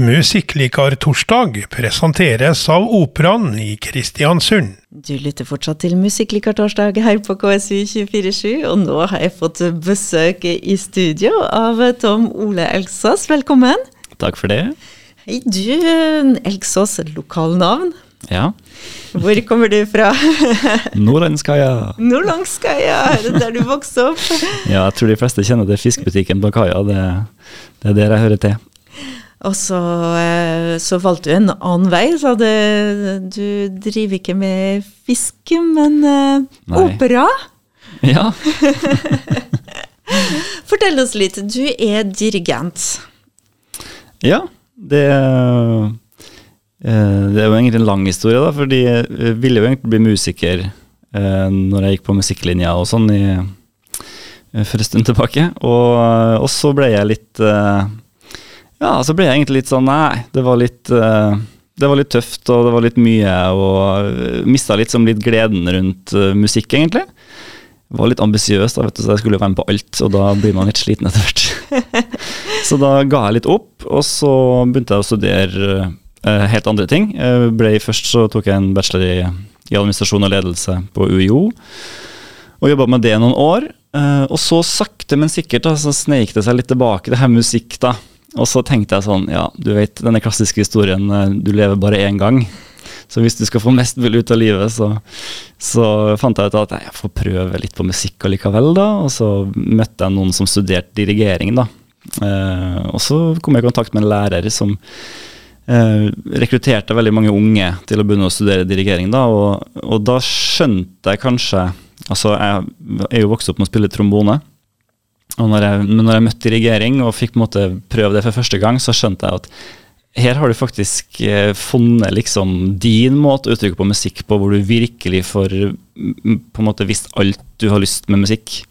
Musikklikartorsdag presenteres av Operaen i Kristiansund. Du lytter fortsatt til Musikklikartorsdag her på KSU247, og nå har jeg fått besøk i studio av Tom Ole Elgsås. Velkommen. Takk for det. Hei, du. Elgsås, lokalnavn? Ja. Hvor kommer du fra? Nordlandskaia. Nordlandskaia, er det der du vokste opp? Ja, jeg tror de fleste kjenner til fiskebutikken på kaia. Det, det er der jeg hører til. Og så, eh, så, valgte du en annen vei, Sa du du driver ikke med fiske, men uh, opera? Ja. Fortell oss litt. Du er dirigent. Ja, det, uh, det er jo egentlig en lang historie, da, fordi jeg ville jo egentlig bli musiker når jeg gikk på musikklinja og sånn i, for en stund tilbake. Og, og så ble jeg litt ja, så ble jeg egentlig litt sånn Nei, det var litt uh, det var litt tøft, og det var litt mye, og uh, mista litt, litt gleden rundt uh, musikk, egentlig. Jeg var litt ambisiøs, da, vet du, så jeg skulle jo være med på alt, og da blir man litt sliten etter hvert. så da ga jeg litt opp, og så begynte jeg å studere uh, helt andre ting. Ble, først så tok jeg en bachelor i, i administrasjon og ledelse på UiO, og jobba med det noen år. og så sakte, men sikkert da, så sneik det seg litt tilbake, det her musikk, da. Og så tenkte jeg sånn, ja, du vet denne klassiske historien, eh, du lever bare én gang. Så hvis du skal få mest mulig ut av livet, så, så fant jeg ut at jeg får prøve litt på musikk allikevel, da. Og så møtte jeg noen som studerte dirigering, da. Eh, og så kom jeg i kontakt med en lærer som eh, rekrutterte veldig mange unge til å begynne å studere dirigering, da. Og, og da skjønte jeg kanskje Altså, jeg er jo vokst opp med å spille trombone. Og når jeg, men når jeg møtte dirigering og fikk måte prøve det for første gang, så skjønte jeg at her har du faktisk eh, funnet liksom din måte å uttrykke på musikk på, hvor du virkelig får på en måte visst alt du har lyst med musikk.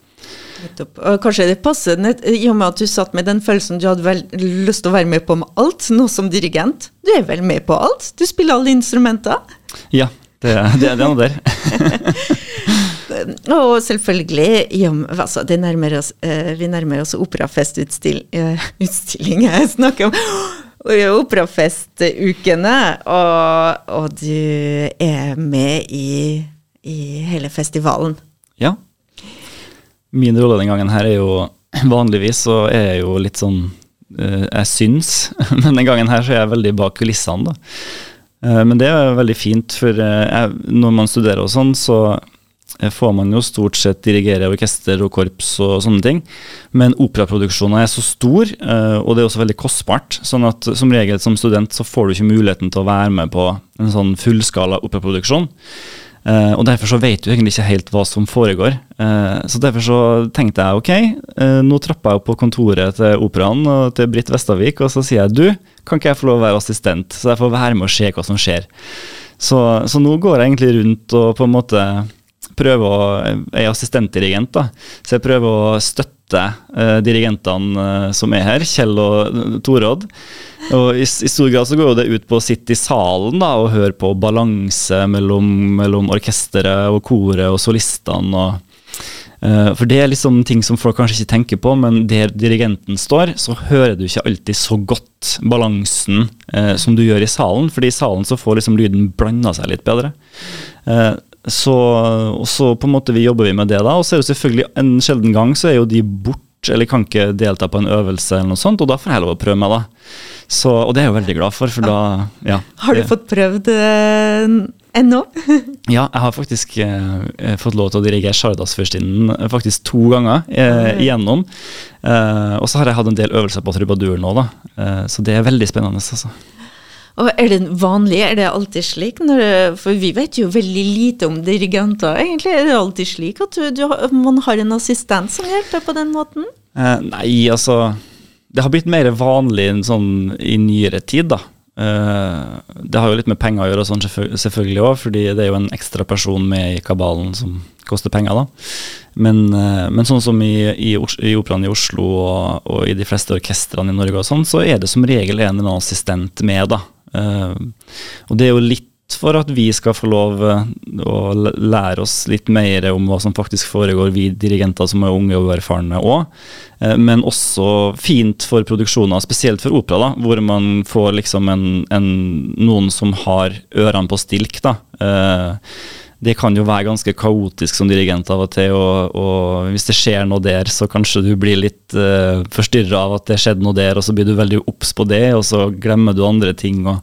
Kanskje det passer i og med at du satt med den følelsen du hadde vel lyst til å være med på med alt, nå som dirigent. Du er vel med på alt? Du spiller alle instrumenter? Ja, det, det, det er noe der. og selvfølgelig ja, altså, nærmer oss, uh, Vi nærmer oss operafestutstilling uh, jeg snakker om. Operafestukene, og, og, du er med i, i hele festivalen. Ja. Min rolle den gangen her er jo Vanligvis så er jeg jo litt sånn Jeg syns, men den gangen her så er jeg veldig bak kulissene, da. Men det er veldig fint, for når man studerer og sånn, så Eh, får man jo stort sett dirigere orkester og korps og sånne ting. Men operaproduksjonen er så stor, eh, og det er også veldig kostbart. sånn at som regel som student så får du ikke muligheten til å være med på en sånn fullskala operaproduksjon. Uh, og derfor så vet du egentlig ikke helt hva som foregår. Så derfor så tenkte jeg ok, nå trapper jeg opp på kontoret til Operaen og til Britt Vestavik, og så sier jeg du, kan ikke jeg få lov å være assistent, så jeg får være med og se hva som skjer. Så, så nå går jeg egentlig rundt og på en måte prøver å Jeg er assistentdirigent, da, så jeg prøver å støtte uh, dirigentene uh, som er her, Kjell og uh, Torodd. Og i, i, stor grad så går det ut på å sitte i salen da, og høre på balanse mellom, mellom orkesteret og koret og solistene. og for det er liksom ting som folk kanskje ikke tenker på, men der dirigenten står, så hører du ikke alltid så godt balansen uh, som du gjør i salen, fordi i salen så får liksom lyden blanda seg litt bedre. Uh, så, og så på en måte vi jobber vi med det da. Og så er det selvfølgelig en sjelden gang så er jo de bort, eller kan ikke delta på en øvelse eller noe sånt, og da får jeg lov å prøve meg, da. Så, og det er jeg jo veldig glad for, for da ja. Har du det, fått prøvd uh, ennå? ja, jeg har faktisk uh, fått lov til å dirigere Sjardadsfyrstinnen uh, faktisk to ganger uh, igjennom. og så har jeg hatt en del øvelser på trubadur nå, da. så det er veldig spennende, altså. Og Er det vanlig, er det alltid slik? Når, for vi vet jo veldig lite om dirigenter. Egentlig er det alltid slik at du, du, man har en assistent som hjelper på den måten? Eh, nei, altså Det har blitt mer vanlig sånn i nyere tid, da. Eh, det har jo litt med penger å gjøre, sånn selvfølgelig òg, fordi det er jo en ekstra person med i kabalen som koster penger. da. Men, eh, men sånn som i, i, i Operaen i Oslo og, og, i de fleste orkestrene i Norge, og sånn, så er det som regel en eller annen assistent med. da. Uh, og det er jo litt for at vi skal få lov eh, å lære oss litt mer om hva som faktisk foregår, vi dirigenter som er unge og uerfarne òg. Men også fint for produksjoner, spesielt for opera, da, hvor man får liksom en, en, noen som har ørene på stilk. da. Eh, det kan jo være ganske kaotisk som dirigent av og til, og, og hvis det skjer noe der, så kanskje du blir litt uh, forstyrra av at det skjedde noe der, og så blir du veldig obs på det, og så glemmer du andre ting. Og,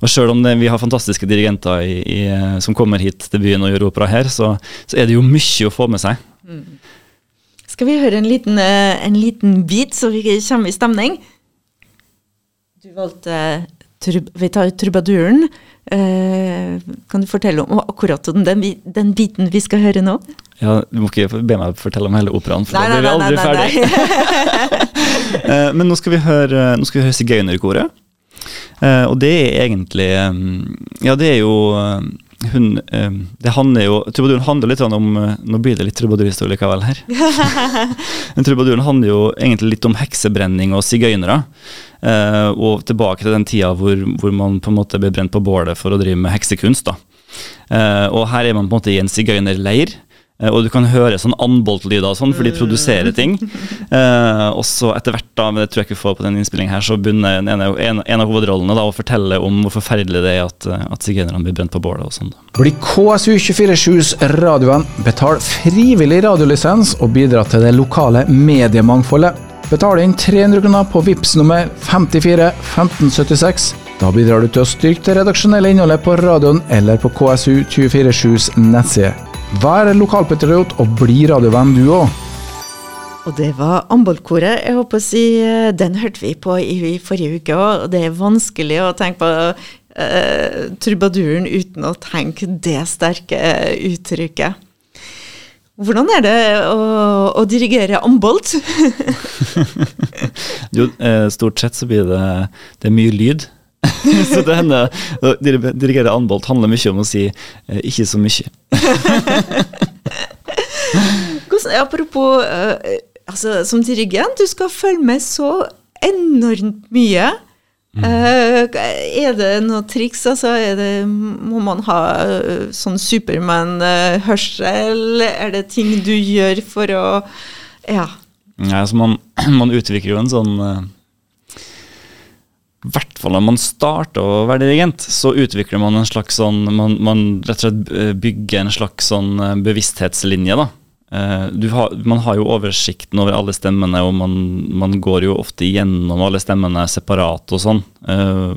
og selv om det, vi har fantastiske dirigenter i, i, som kommer hit til byen og gjør opera her, så, så er det jo mye å få med seg. Mm. Skal vi høre en liten, uh, en liten bit, så vi kommer i stemning? Du valgte Vi tar trubaduren. Eh, kan du fortelle om akkurat den, den, biten vi skal høre nå? Ja, Du må ikke be meg fortelle om hele operaen, for nei, da blir vi aldri ferdig. Eh, men nå skal vi høre, nå skal vi høre Sigøynerkoret. Eh, og det er egentlig Ja, det er jo hun Det handler jo Trubaduren handler litt om Nå blir det litt trubadurhistorie likevel her. Men Trubaduren handler jo egentlig litt om heksebrenning og sigøynere. Uh, og tilbake til den tida hvor, hvor, man på en måte ble brent på bålet for å drive med heksekunst. da. Uh, og her er man på en måte i en sigøynerleir. Uh, og du kan høre sånn andboltlyder sånn, for de produserer ting. og så etter hvert, da, men det tror jeg ikke vi får på den innspillingen her, så begynner en, en, en, av hovedrollene da, å fortelle om hvor forferdelig det er at, at sigøynerne blir brent på bålet. og sånn. Bli KSU247s radioen. betal frivillig radiolisens og bidra til det lokale mediemangfoldet. Betal inn 300 kroner på VIPS nummer 54 1576. Da bidrar du til å styrke det redaksjonelle innholdet på radioen eller på KSU247s nettside. Vær lokalpatriot og bli radiovenn du òg. Og det var Ambolkoret. Jeg håper å si eh, Den hørte vi på i, forrige uke òg, det er vanskelig å tenke på uh, trubaduren uten å tenke det sterke uttrykket. Hvordan er det å, å dirigere ambolt? jo, eh, stort sett så blir det, det er mye lyd. så det hender å dirigere ambolt handler mye om å si eh, 'ikke så mye'. Hvordan, apropos uh, altså, som dirigent, du skal følge med så enormt mye. Mm. Uh, er det noe triks? Altså, det, må man ha uh, sånn Supermann-hørsel? Er det ting du gjør for å Ja. ja altså man, man, utvikler jo en sånn i hvert fall når man starter å være dirigent, så utvikler man en slags sånn Man, man rett og slett bygger en slags sånn bevissthetslinje, da. Har, man har jo oversikten over alle stemmene, og man, man, går jo ofte gjennom alle stemmene separat og sånn. Uh,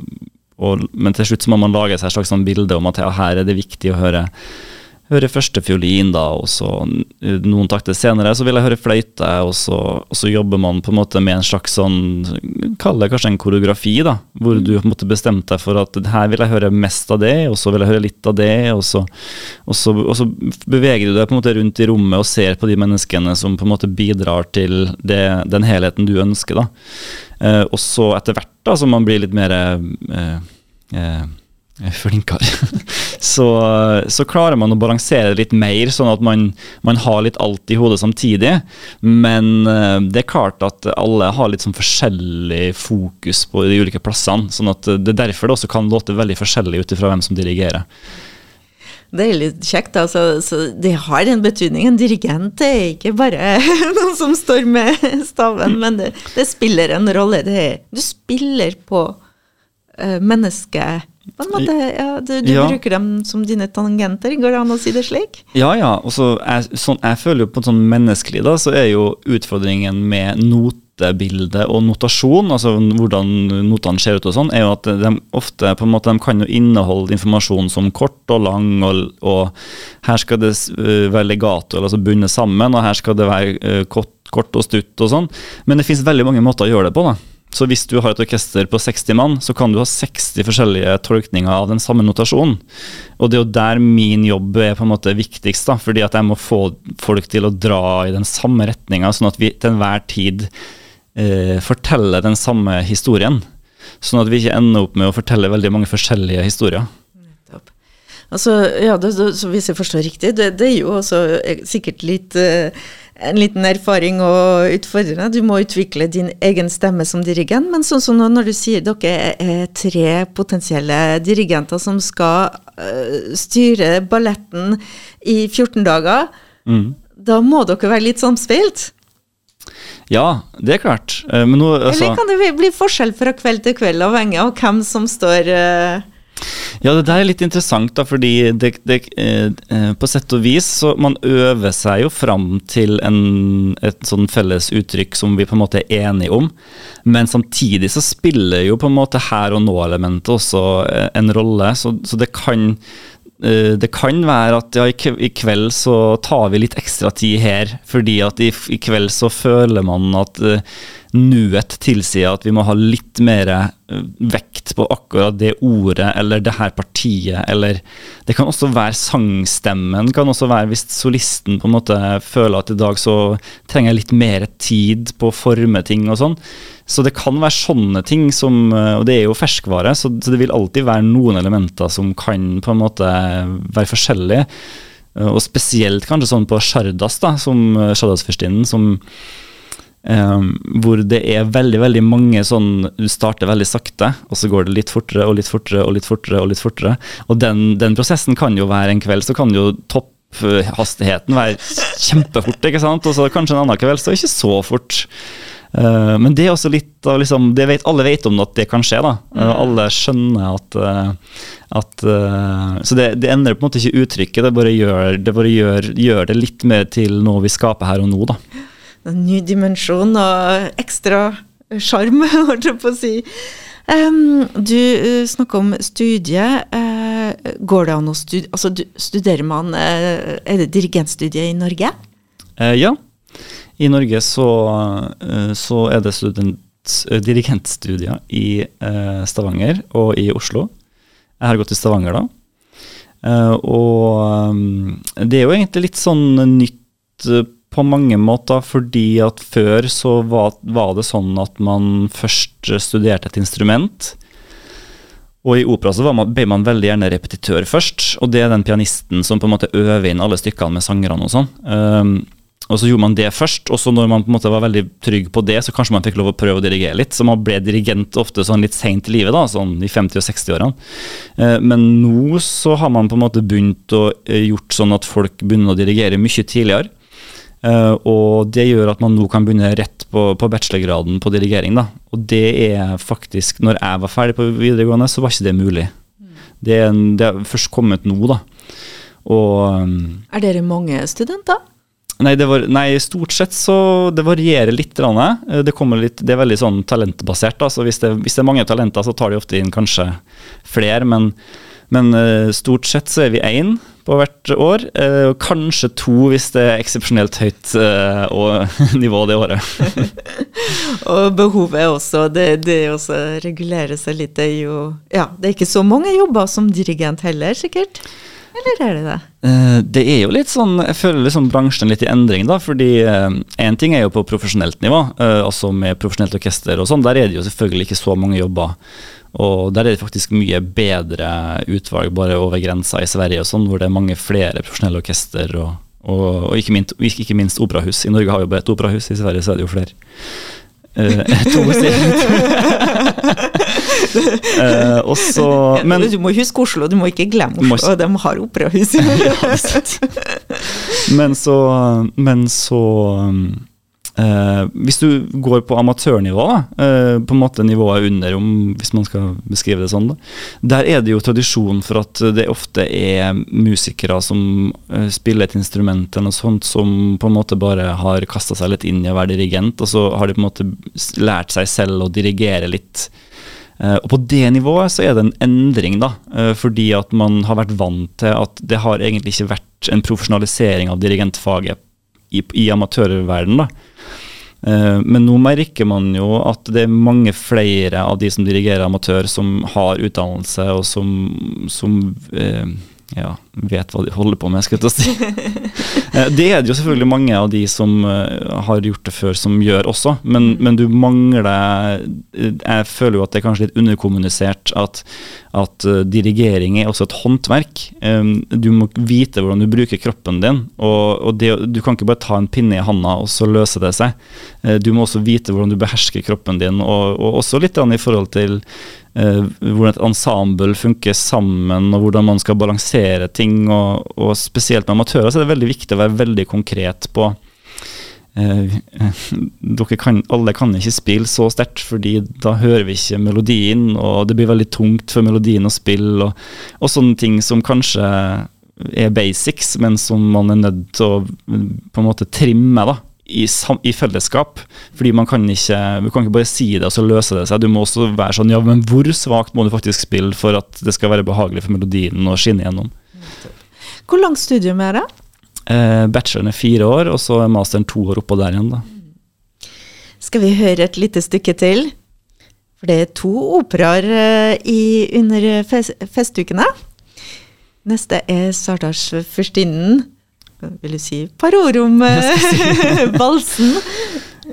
og, men til slutt så må man lage seg et slags sånn bilde om at ja, her er det viktig å høre høre første fiolin, da, og så noen takter senere så vil jeg høre fløyte, og så, og så, jobber man på en måte med en slags sånn Kall det kanskje en koreografi, da, hvor du på en måte bestemte deg for at her vil jeg høre mest av det, og så vil jeg høre litt av det, og så, og så, og så beveger du deg på en måte rundt i rommet og ser på de menneskene som på en måte bidrar til det, den helheten du ønsker, da. Eh, og så etter hvert, da, som man blir litt mer eh, eh, flinkere, så, så, klarer man å balansere litt mer, sånn at man, man, har litt alt i hodet samtidig. Men eh, det er klart at alle har litt sånn forskjellig fokus på de ulike plassene. sånn at det er derfor det også kan låte veldig forskjellig ut ifra hvem som dirigerer. Det er litt kjekt. altså, så Det har en betydning. En dirigent er ikke bare noen som står med staven, men det, det spiller en rolle. Det, du spiller på uh, mennesket på en måte, ja, Du, du ja. bruker dem som dine tangenter, går det an å si det slik? Ja, ja. Og så jeg, sånn, jeg føler jo på en sånn menneskelig, da, så er jo utfordringen med notebilde og notasjon, altså hvordan notene ser ut og sånn, er jo at de ofte på en måte, de kan jo inneholde informasjon som kort og lang, og, og her skal det øh, være legato, altså bundet sammen, og her skal det være uh, kort, kort og stutt og sånn. Men det finnes veldig mange måter å gjøre det på. da. Så hvis du har et orkester på 60 mann, så kan du ha 60 forskjellige tolkninger av den samme notasjonen. Og det er jo der min jobb er på en måte viktigst, da, fordi at jeg må få folk til å dra i den samme retninga, sånn at vi til enhver tid eh, forteller den samme historien. Sånn at vi ikke ender opp med å fortelle veldig mange forskjellige historier. Altså, ja, det, det, så Hvis jeg forstår riktig, det, det er jo også eh, sikkert litt eh, en liten erfaring og utfordrende. Du må utvikle din egen stemme som dirigent. Men sånn som nå når du sier dere er tre potensielle dirigenter som skal uh, styre balletten i 14 dager, mm. da må dere være litt samspilt? Ja, det er klart. Men nå, altså, Eller kan det bli forskjell fra kveld til kveld, avhengig av hvem som står uh, ja, det der er litt interessant, da, fordi det, det, eh, eh, på sett og vis så man øver seg jo fram til en, et sånn felles uttrykk som vi på en måte er enige om. Men samtidig så spiller jo på en måte her og nå-elementet også eh, en rolle, så, så det kan Eh, det kan være at ja, i kveld så tar vi litt ekstra tid her, fordi at i, kveld så føler man at nuet tilsier at vi må ha litt mer uh, vekt på akkurat det ordet eller det her partiet, eller Det kan også være sangstemmen, kan også være hvis solisten på en måte føler at i dag så trenger jeg litt mer tid på å forme ting og sånn. Så det kan være sånne ting som eh, Og det er jo ferskvare, så det vil alltid være noen elementer som kan på en måte være forskjellige. Eh, og spesielt kanskje sånn på Shardas, da, som eh, Shardas-fyrstinnen, som Um, hvor det er veldig veldig mange sånn Du starter veldig sakte, og så går det litt fortere og litt fortere og litt fortere. Og litt fortere. Og den, den prosessen kan jo være en kveld, så kan jo topphastigheten være kjempefort. ikke sant? Og så kanskje en annen kveld så ikke så fort. Uh, men det er også litt av liksom, det vet, Alle vet om at det kan skje. da. Uh, alle skjønner at, uh, at Så det, det, endrer på en måte ikke uttrykket, det bare, gjør det, bare gjør, gjør det litt mer til noe vi skaper her og nå. da. En ny dimensjon og ekstra sjarm, holdt jeg på å si. Um, du uh, snakker om studie. Uh, går det an å studere altså, Studerer man uh, Er det dirigentstudie i Norge? ja. I Norge så, så er det student, dirigentstudier i Stavanger og i Oslo. Jeg har gått i Stavanger da. Og det er jo egentlig litt sånn nytt på mange måter, fordi at før så var, var, det sånn at man først studerte et instrument. Og i opera så man, ble man veldig gjerne repetitør først, og det er den pianisten som på en måte øver inn alle stykkene med sangerne og sånn. Og så gjorde man det først, og så når man på en måte var veldig trygg på det, så kanskje man fikk lov å prøve å dirigere litt. Så man ble dirigent ofte sånn litt seint i livet, da, sånn i 50- og 60-årene. Eh, men nå så har man på en måte begynt å eh, gjort sånn at folk begynner å dirigere mye tidligere. Uh, og det gjør at man nå kan begynne rett på, på bachelorgraden på dirigering. Da. Og det er faktisk Når jeg var ferdig på videregående, så var ikke det mulig. Det, er, det er først kommet nå, da. Og, er dere mange studenter? Nei, var, nei, stort sett så Det varierer litt. Eh, det, litt, det er veldig sånn talentbasert. Da. Så hvis det, hvis det, er mange talenter, så tar de ofte inn kanskje flere. Men, men eh, stort sett så er vi én på hvert år. Eh, og kanskje to hvis det er eksepsjonelt høyt nivå det året. og behovet er også. Det, det også regulerer seg litt. Det er jo Ja, det er ikke så mange jobber som dirigent heller, sikkert? eller er det det? Uh, det er jo litt sånn, jeg føler liksom bransjen litt i endring, da. Fordi én eh, ting er jo på profesjonelt nivå, altså med profesjonelt orkester og sånn. Der er det jo selvfølgelig ikke så mange jobber. Og der er det faktisk mye bedre utvalg bare over grensa i Sverige og sånn, hvor det er mange flere profesjonelle orkester og, og, og ikke, minst, ikke, minst, operahus. I Norge har vi jo bare et operahus, i Sverige så er det jo flere. Uh, to uh, også, men, du må huske Oslo, du må ikke glemme Oslo. Må, de har operahus. men så, men så um, Uh, hvis du går på amatørnivå, uh, på en måte nivået under, om, hvis man skal beskrive det sånn, da, der er det jo tradisjon for at det ofte er musikere som uh, spiller et instrument eller noe sånt, som på en måte bare har kasta seg litt inn i å være dirigent, og så har de på en måte lært seg selv å dirigere litt. Og på det nivået så er det en endring, da, fordi at man har vært vant til at det har egentlig ikke vært en profesjonalisering av dirigentfaget i, i amatørverdenen. Eh, men nå merker man jo at det er mange flere av de som dirigerer amatør, som har utdannelse og som, som eh, ja, vet hva de holder på med, skal jeg si. Eh, det er det jo selvfølgelig mange av de som har gjort det før, som gjør også, men, mm. men, du mangler Jeg føler jo at det er kanskje litt underkommunisert at, at dirigering er også et håndverk. Du må vite hvordan du bruker kroppen din. og, og det, Du kan ikke bare ta en pinne i handa og så løse det seg. Du må også vite hvordan du behersker kroppen din, og, og også litt i forhold til hvordan et ensemble funker sammen, og hvordan man skal balansere ting. Og, og spesielt med amatører så er det veldig viktig å være veldig konkret på Eh, dere kan, alle kan ikke spille så sterkt, fordi da hører vi ikke melodien, og det blir veldig tungt for melodien å spille, og, og sånne ting som kanskje er basics, men som man er nødt til å på en måte trimme da, i, i, fellesskap. Fordi man kan ikke du kan ikke bare si det, og så løser det seg. Du må også være sånn Ja, men hvor svakt må du faktisk spille for at det skal være behagelig for melodien å skinne gjennom? Hvor langt studium er det? Eh, bacheloren er fire år, og så er masteren to år oppå der igjen. da. Skal vi høre et lite stykke til? For det er to operaer eh, under fest, festukene. Neste er Sardars Fyrstinnen. Vil du si par ord om eh, valsen?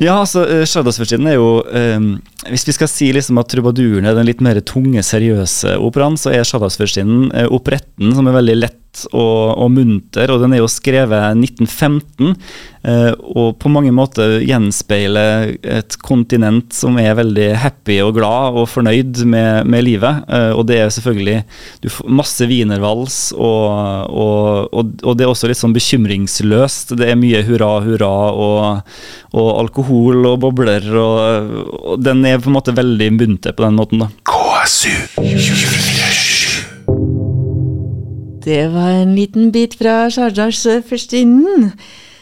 Ja, altså, uh, Shadows-versiden er jo um, Hvis vi skal si liksom at trubaduren er den litt mer tunge, seriøse operaen, så er Shadows-versiden uh, operetten som er veldig lett og, og, munter, og den er jo skrevet 1915. Uh, og på mange måter gjenspeile et kontinent som er veldig happy og glad og fornøyd med, med livet. Uh, og det er selvfølgelig du får masse wienervals, og, og, og, det er også litt sånn bekymringsløst. Det er mye hurra, hurra og, alkohol og bobler, og, den er på en måte veldig munter på den måten. da. KSU 24 det var en liten bit fra Sharjahs førstinnen,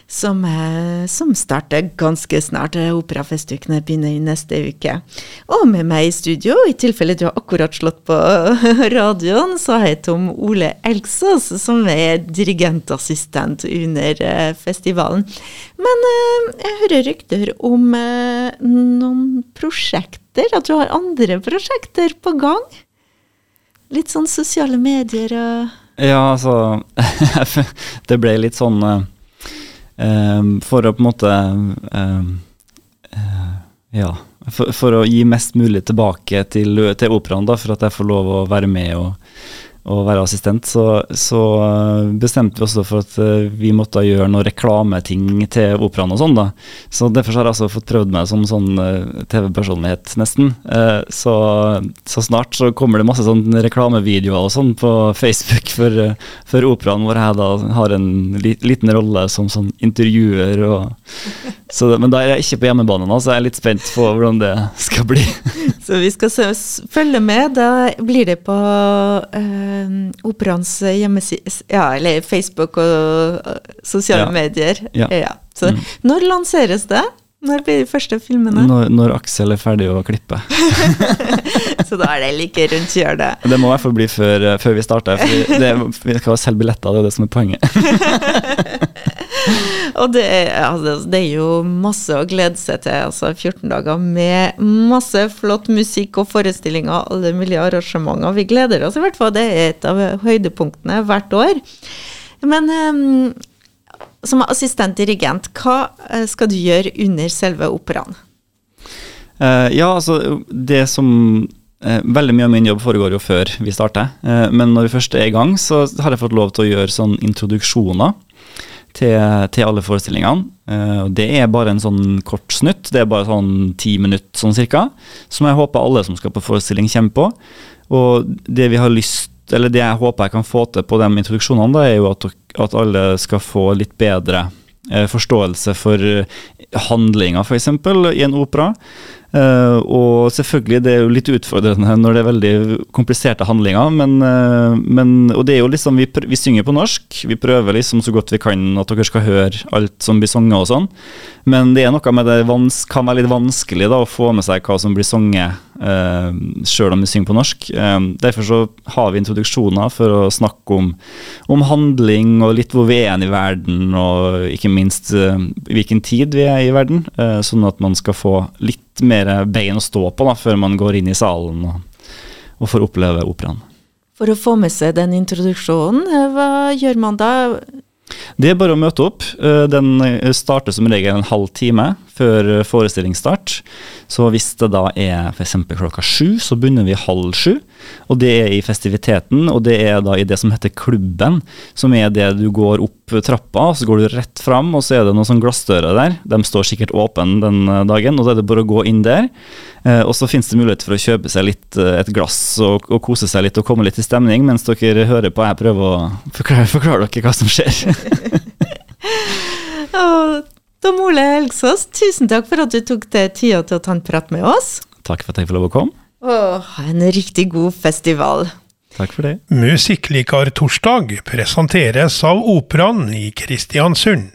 som, som starter ganske snart. Operafestukene begynner i neste uke. Og med meg i studio, i tilfelle du har akkurat slått på radioen, så har jeg Tom Ole Elgsås, som er dirigentassistent under eh, festivalen. Men eh, jeg hører rykter om eh, noen prosjekter, at du har andre prosjekter på gang? Litt sånn sosiale medier og ja, altså Det ble litt sånn For å på en måte uh, uh, Ja. For, for, å gi mest mulig tilbake til, til operaen, da, for at jeg får lov å være med og å være assistent, så, så, eh, bestemte vi også for at eh, vi måtte gjøre noen reklameting til operaen og sånn, da. Så derfor har jeg altså fått prøvd meg som sånn eh, TV-personlighet, nesten. Så, så, snart så kommer det masse sånn reklamevideoer og sånn på Facebook for, for, operaen, hvor jeg da har en liten rolle som sånn intervjuer og så, Men da er jeg ikke på hjemmebane nå, så jeg er litt spent på hvordan det skal bli. så vi skal se, følge med. Da blir det på um, operaens hjemmeside Ja, eller Facebook og og sosiale ja. medier. Ja. ja. Så mm. når lanseres det? Når blir de første filmene? Når, når Aksel er ferdig å klippe. så da er det like rundt hjørnet? Det må i hvert fall bli før, uh, før vi starter. For det, vi skal selge billetter, det er det som er poenget. og det altså, det er, jo masse å glede seg til. altså 14 dager med masse flott musikk og forestillinger, alle mulige arrangementer. Vi gleder oss i hvert fall. Det er et av høydepunktene hvert år. Men um, som assistentdirigent, hva eh, skal du gjøre under selve operaen? Uh, ja, altså det som uh, Veldig mye av min jobb foregår jo før vi starter. Men når vi først er i gang, så har jeg fått lov til å gjøre sånn introduksjoner til, til alle forestillingene. Uh, det er bare en sånn kort snutt, det er bare sånn ti minutter sånn cirka, som jeg håper alle som skal på forestilling, kommer på. Og det vi har lyst eller det jeg håper jeg kan få til på de introduksjonene, da, er jo at, at alle skal få litt bedre uh, forståelse for handlinga, f.eks., i en opera. Uh, og selvfølgelig, det er jo litt utfordrende når det er veldig kompliserte handlinger, men, uh, men Og det er jo liksom vi, vi, synger på norsk, vi prøver liksom så godt vi kan at dere skal høre alt som blir sunget og sånn, men det er noe med det kan være litt vanskelig da å få med seg hva som blir sunget, uh, sjøl om vi synger på norsk. Uh, derfor så har vi introduksjoner for å snakke om, om handling og litt hvor vi er i verden, og ikke minst hvilken tid vi er i verden, sånn at man skal få litt mer bein å stå på da, før man går inn i salen og, og får oppleve operaen. For å få med seg den introduksjonen, eh, hva gjør man da? Det er bare å møte opp. Eh, den starter som regel en halv time før forestillingsstart. Så hvis det da er f.eks. klokka sju, så begynner vi halv sju. Og det er i festiviteten, og det er da i det som heter klubben, som er det du går opp trappa, så går du rett fram, og så er det noen sånn glassdører der. De står sikkert åpne den dagen, og da er det bare å gå inn der. Eh, og så finnes det mulighet for å kjøpe seg litt eh, et glass og, og kose seg litt og komme litt i stemning mens dere hører på. Jeg prøver å forklare, forklare dere hva som skjer. Tom Ole Helgsås, tusen takk for at du tok deg tida til å ta en prat med oss. Takk for at jeg fikk lov å komme. Åh, ha en riktig god festival. Takk for det. Musikklikartorsdag presenteres av Operaen i Kristiansund.